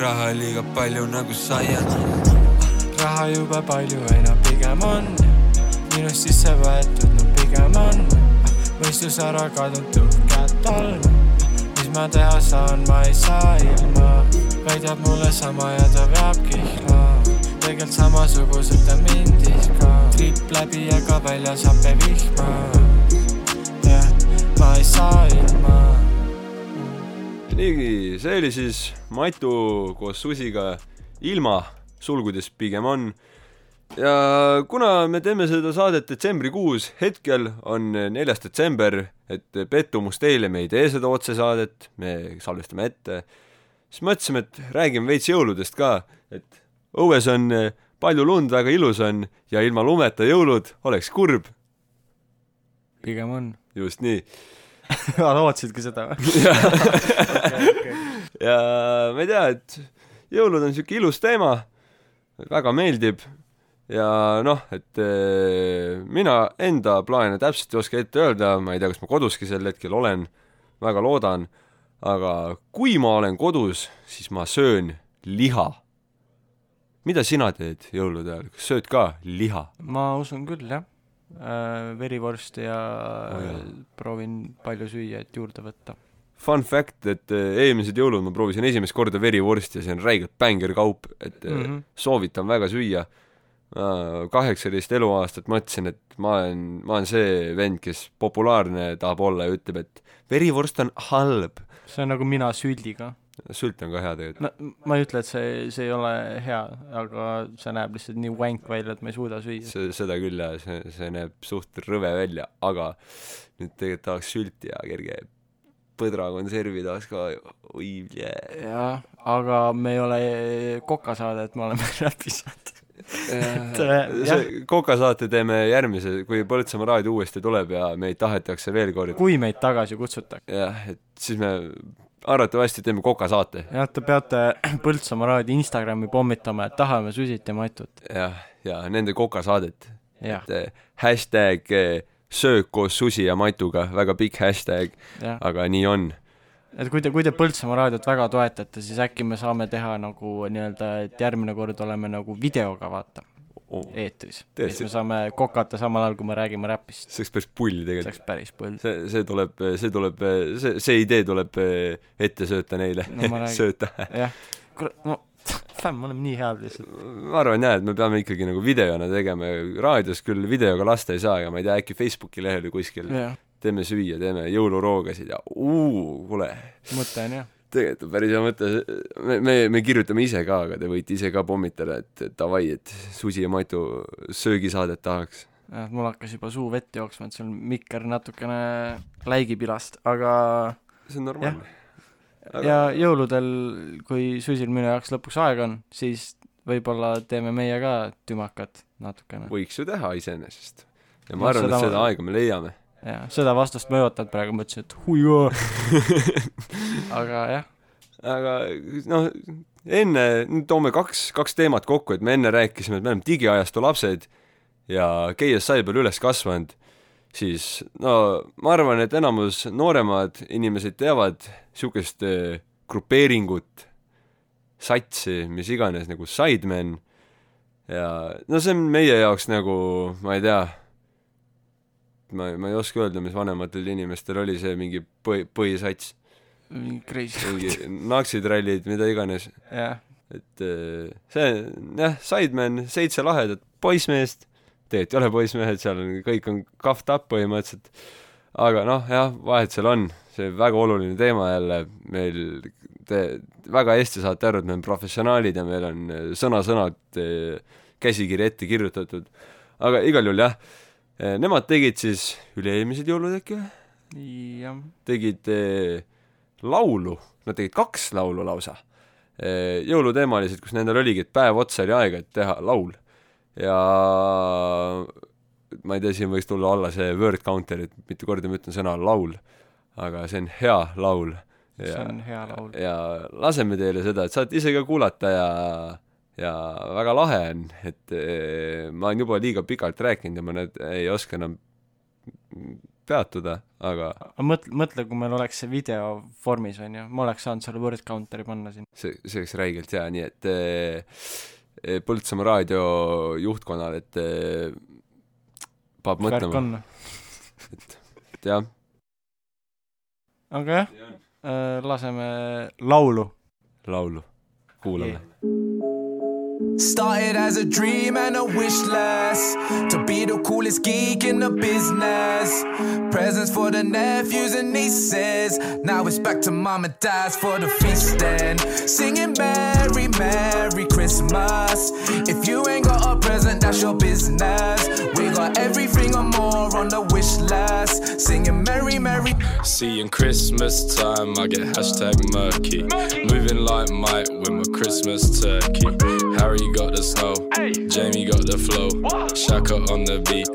raha liiga palju nagu saiad. raha jube palju, ei no pigem on. Minust sisse võetud, no pigem on. Mõistus ära kadunud, tuhkad tolmu, mis ma teha saan, ma ei saa ilma, väidab mulle sama ja ta veab kihla, tegelikult samasugused ta mind ihka, tripp läbi, aga väljas hape vihma, ma ei saa ilma nii, see oli siis Matu koos Susiga ilma, sulgudes pigem on. ja kuna me teeme seda saadet detsembrikuus, hetkel on neljas detsember, et pettumust teile, me ei tee seda otsesaadet, me salvestame ette, siis mõtlesime, et räägime veits jõuludest ka, et õues on palju lund, väga ilus on ja ilma lumeta jõulud oleks kurb. Pigem on. just nii lootsidki seda või? ja ma ei tea, et jõulud on siuke ilus teema, väga meeldib ja noh, et eh, mina enda plaane täpselt ei oska ette öelda, ma ei tea, kas ma koduski sel hetkel olen, väga loodan, aga kui ma olen kodus, siis ma söön liha. mida sina teed jõulude ajal, kas sööd ka liha? ma usun küll, jah. Verivorsti ja Oh, proovin palju süüa, et juurde võtta. Fun fact, et eh, eelmised jõulud ma proovisin esimest korda verivorsti ja see on räigelt bängerkaup, et mm. -hmm. soovitan väga süüa. kaheksateist eluaastat mõtlesin, et ma olen, ma olen see vend, kes populaarne tahab olla ja ütleb, et verivorst on halb. see on nagu mina süldiga. Sült on ka hea tegelikult. no ma ei ütle, et see, see ei ole hea, aga see näeb lihtsalt nii vänk välja, et ma ei suuda süüa. see, seda küll jah, see, see näeb suht rõve välja, aga nüüd tegelikult tahaks sülti ja kerge põdrakonservi tahaks ka, oi jee. jah, aga me ei ole kokasaadet, me oleme räpisaadet. et äh, see kokasaate teeme järgmise, kui Põltsamaa raadio uuesti tuleb ja meid tahetakse veel kord kui meid tagasi kutsutakse. jah, et siis me arvatavasti teeme kokasaate. jah, te peate Põltsamaa raadio Instagrami pommitama, et tahame Susit ja Matut. jah, ja nende kokasaadet. Et eh, hashtag eh, söök koos Susi ja Matuga, väga pikk hashtag, aga nii on. et kui te, kui te Põltsamaa raadiot väga toetate, siis äkki me saame teha nagu nii-öelda, et järgmine kord oleme nagu videoga, vaata, eetris. siis Tõesti? me saame kokata samal ajal, kui me räägime räpist. see oleks päris pull see tegelikult. oleks päris põld. see, see tuleb, see tuleb, see, see idee tuleb eh, ette sööta neile No sööta. jah, kurat, no fämm, me oleme nii head lihtsalt. ma arvan jah, et me peame ikkagi nagu videona tegema, raadios küll videoga lasta ei saa, aga ma ei tea, äkki Facebooki lehel või kuskil jah, teeme süüa, teeme jõuluroogasid ja uu, kuule, mõte on jah. Tegelikult on päris hea mõte, me, me, me kirjutame ise ka, aga te võite ise ka pommitada, et davai, et Susi ja Matu söögisaadet tahaks. jah, mul hakkas juba suu vett jooksma, et sul mikker natukene läigib ilast, aga see on normaalne. ja jõuludel, kui Susil minu jaoks lõpuks aega on, siis võib-olla teeme meie ka tümakat natukene. võiks ju teha iseenesest. ja No ma arvan, seda et seda aega me leiame. jah, seda vastust ma ei ootanud praegu, mõtlesin, et huioo. aga jah, aga noh, enne, nüüd toome kaks, kaks teemat kokku, et me enne rääkisime, et me oleme digiajastu lapsed ja KSI peal üles kasvanud, siis no ma arvan, et enamus nooremad inimesed teavad niisugust eh, grupeeringut, satsi, mis iganes, nagu Sidemen ja no see on meie jaoks nagu, ma ei tea, ma, ma ei oska öelda, mis vanematel inimestel oli see mingi põhi, põhisats. Mingi crazy. mingi naksitrallid, mida iganes, jah, et eh, see, jah, Sidemen, seitse lahedat poissmeest, tegelikult ei ole poissmehed, seal on, kõik on cuffed up põhimõtteliselt, aga noh, jah, vahet seal on, see väga oluline teema jälle, meil te väga hästi saate aru, et me oleme professionaalid ja meil on eh, sõna-sõnalt eh, käsikiri ette kirjutatud, aga igal juhul jah, nemad tegid siis üle-eelmised jõulud äkki või? jah, tegid eh, laulu, nad tegid kaks laulu lausa eh,, jõuluteemalised, kus nendel oligi, et päev otsa oli aega, et teha laul. ja ma ei tea, siin võiks tulla alla see word counter, et mitu korda ma ütlen sõna laul, aga see on hea laul. see on hea laul. ja laseme teile seda, et saate ise ka kuulata ja ja väga lahe on, et eh, ma olen juba liiga pikalt rääkinud ja ma nüüd ei oska enam peatuda, aga mõtle, mõtle, kui meil oleks see video vormis, on ju, ma oleks saanud selle word counter'i panna siin. see, see oleks räigelt hea, nii et eh, eh, Põltsamaa raadio juhtkonnal, et peab mõtlema, on. et jah, aga jah, laseme laulu. laulu, kuulame. Started as a dream and a wish list to be the coolest geek in the business. Presents for the nephews and nieces. Now it's back to mom and dad's for the feasting. Singing Merry, Merry Christmas. If you ain't got a present, that's your business. We got everything and more on the wish list. Singing Merry, Merry. See, in Christmas time, I get hashtag murky. Moving like Mike with my Christmas turkey. Harry got the snow, Jamie got the flow, Shaka on the beat,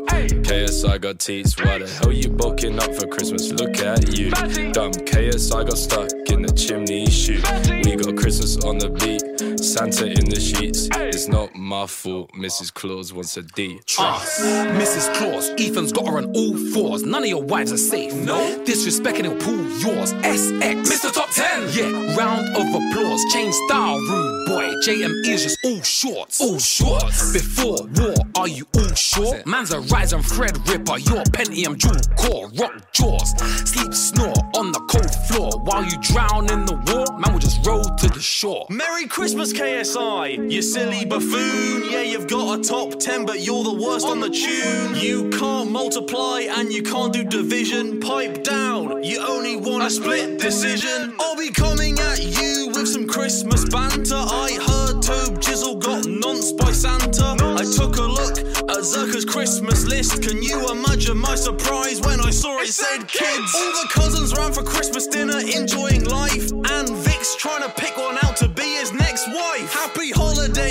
KSI got teats. Why the hell you bulking up for Christmas? Look at you, dumb. KSI got stuck in the chimney chute. We got Christmas on the beat, Santa in the sheets. It's not my fault, Mrs. Claus wants a D. Us, Mrs. Claus, Ethan's got her on all fours. None of your wives are safe. No. Disrespecting, he'll pull yours. SX. Mr. Top 10. Yeah, round of applause. Change style, rude boy. JM is just all shorts. All shorts. Before war, are you all sure? Man's a rise and thread ripper. Your Pentium dual core. Rock jaws. Sleep snore on the cold floor. While you drown in the war, man will just roll to the shore. Merry Christmas, KSI, you silly buffoon. Yeah, you've got a top 10, but you're the worst on the tune. You can't multiply and you can't do division. Pipe down, you only want a split decision. I'll be coming at you with some Christmas banter. I heard Tobe Jizzle got nonce by Santa. I took a look at Zucker's Christmas list. Can you imagine my surprise when I saw it said kids? All the cousins round for Christmas dinner enjoying life. And Vic's trying to pick one out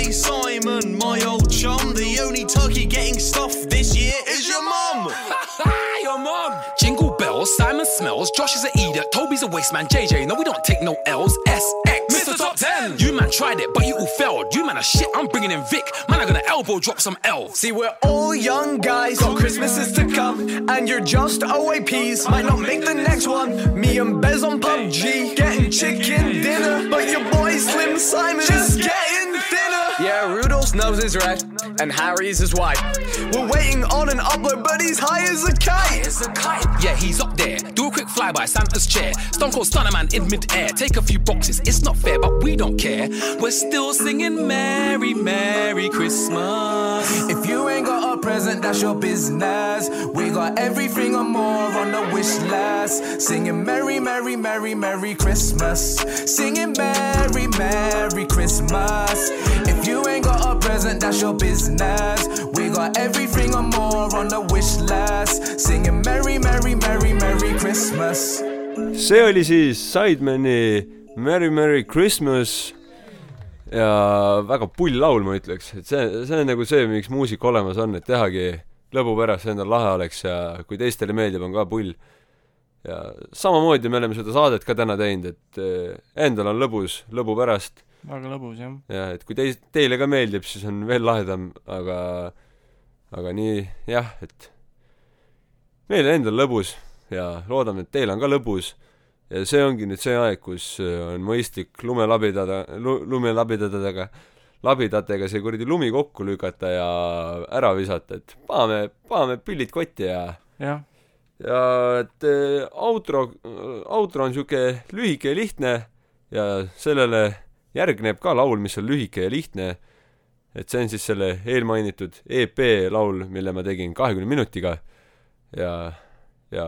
holiday, Simon, my old chum. The only turkey getting stuffed this year is your mum. Your mom. Jingle bells, Simon smells, Josh is a eater, Toby's a waste man, JJ, no we don't take no L's, SX. Mr. Top 10. You man tried it, but you all failed. You man are shit, I'm bringing in Vic. Man, I'm gonna elbow drop some L's. See, we're all young guys, got Christmases to come, and you're just OAPs. Might not make the next one. Me and Bez on PUBG, getting chicken dinner, but your boy Slim Simon just getting thinner. Yeah, Rudolph's nose is red, and Harry's is white. We're waiting on an upload, but he's high as a a kite. Yeah, he's up there. Do a quick flyby, Santa's chair. Stone Cold Stunner Man in mid-air. Take a few boxes. It's not fair, but we don't care. We're still singing Merry, Merry Christmas. If you ain't got a present, that's your business. We got everything and more on the wish list. Singing Merry, Merry, Merry, Merry Christmas. Singing Merry, Merry Christmas. If you ain't got a present, that's your business. We got everything and more on the wish list. Singing Merry, Merry, Merry, Merry Christmas. see oli siis Sidemani eh, Merry Merry Christmas ja väga pull laul, ma ütleks, et see, see on nagu see, miks muusika olemas on, et tehagi lõbu pärast endal lahe oleks ja kui teistele meeldib, on ka pull. ja samamoodi me oleme seda saadet ka täna teinud, et eh, endal on lõbus lõbu pärast. väga lõbus, jah. jah, et kui teis-, teile ka meeldib, siis on veel lahedam, aga aga nii jah, et meil endal lõbus ja loodame, et teil on ka lõbus ja see ongi nüüd see aeg, kus äh, on mõistlik lumelabidada lu,, lumelabidadega, labidatega see kuradi lumi kokku lükata ja ära visata, et paneme, paneme pillid kotti ja jah. ja et äh, outro, outro on niisugune lühike ja lihtne ja sellele järgneb ka laul, mis on lühike ja lihtne, et see on siis selle eelmainitud EP laul, mille ma tegin kahekümne minutiga ja, ja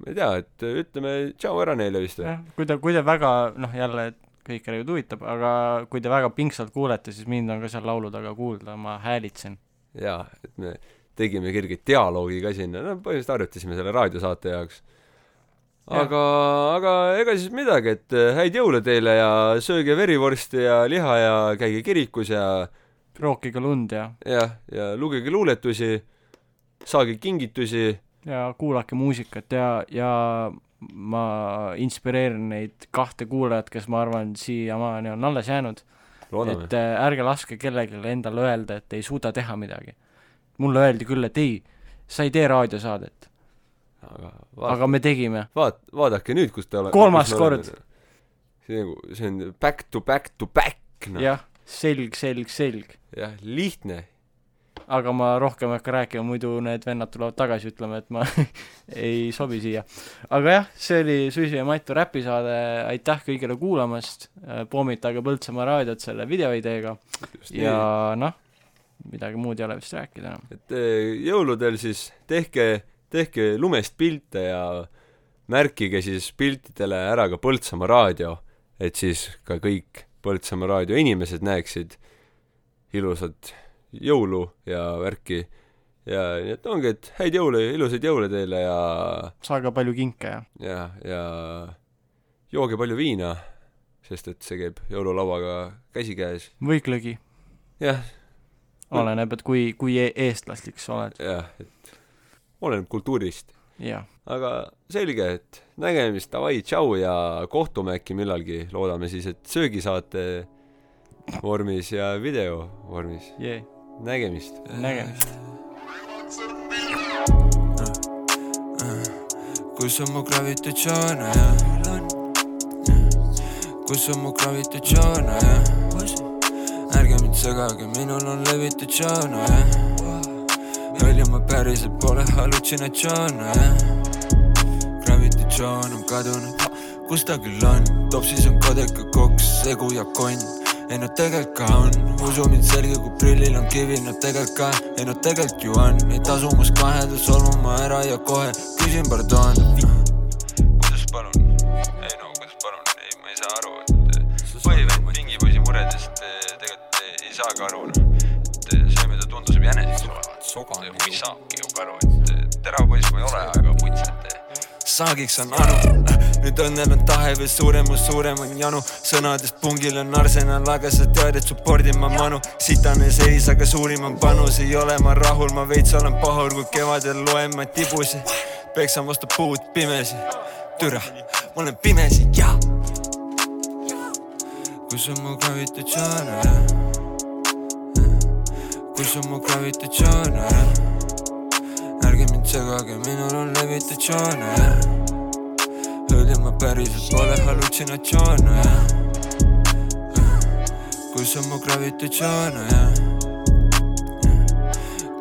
ma ei tea, et ütleme tšau ära neile vist või? jah, kui te, kui te väga, noh jälle, kõiki tegelikult huvitab, aga kui te väga pingsalt kuulete, siis mind on ka seal laulu taga kuulda, ma häälitsen. jaa, et me tegime kerge dialoogi ka sinna, no põhimõtteliselt harjutasime selle raadiosaate jaoks. aga, aga ega siis midagi, et häid jõule teile ja sööge verivorsti ja liha ja käige kirikus ja rookige lund ja jah, ja lugege luuletusi, saage kingitusi ja kuulake muusikat ja, ja ma inspireerin neid kahte kuulajat, kes ma arvan, siiamaani on alles jäänud. et äh, ärge laske kellelegi endale öelda, et ei suuda teha midagi. mulle öeldi küll, et ei, sa ei tee raadiosaadet. aga, aga me tegime. vaat-, vaadake nüüd, kus te olete. kolmas kord. see nagu, see on back to back to back, noh. jah, selg, selg, selg. jah, lihtne aga ma rohkem ei hakka rääkima, muidu need vennad tulevad tagasi ütlema, et ma ei sobi siia. aga jah, see oli Suisi ja Matu räpisaade, aitäh kõigile kuulamast, pommitage Põltsamaa raadiot selle videoideega ja noh, midagi muud ei ole vist rääkida enam. et eh, jõuludel siis tehke, tehke lumest pilte ja märkige siis piltidele ära ka Põltsamaa raadio, et siis ka kõik Põltsamaa raadio inimesed näeksid ilusat jõulu ja värki ja nii et ongi, et häid jõule, ilusaid jõule teile ja saage palju kinke ja ja, ja jooge palju viina, sest et see käib jõululauaga käsikäes. või glögi. jah. oleneb, et kui, kui e eestlaslik sa oled. jah, et oleneb kultuurist. aga selge, et nägemist, davai, tšau ja kohtume äkki millalgi, loodame siis, et söögisaate vormis ja video vormis yeah nägemist. nägemist. kus on mu gravitatsioon, jah? kus on mu gravitatsioon, jah? ärge mind segage, minul on levitatsioon, jah? välja ma päriselt pole hallutsinatsioon, jah? gravitatsioon on kadunud, kus ta küll on, topsis on kodeka koks, segu ja konn ei no tegelikult ka on, usu mind selge kui prillil on kivi, no tegelikult ka, ei no tegelikult ju on, ei tasu must kahelda, solvun ma ära ja kohe küsin pardon. kuidas palun? ei no kuidas palun, ei ma ei saa aru, et põhivend pingipoisi muredest tegelikult ei saagi aru, noh. et see, mida tundus jäneseks olevat, ei saagi ju aru, et terav poiss ma ei ole, aga putsete saagiks on anu. Nüüd õnnel on tahe veel suurem, mu suurem on janu. Sõnadest pungil on arsenal, aga sa tead, et supportin ma manu. Sitane seis, aga suurim on panus, ei ole ma rahul, ma veits olen pahur, kui kevadel loen ma tibusi. Peksan vastu puud pimesi, türa, ma olen pimesi, jaa. Kus on mu gravitatsioon, kus on mu gravitatsioon, segage, minul on levitatsioon, öeldi ma päriselt pole hallutsinatsioone, kus on mu gravitatsioon, jah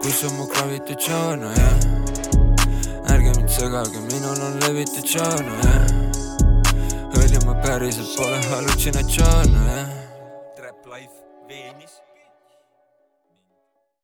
kus on mu gravitatsioon, jah ärge mind segage, minul on levitatsioon, jah öelge ma päriselt pole hallutsinatsioon, jah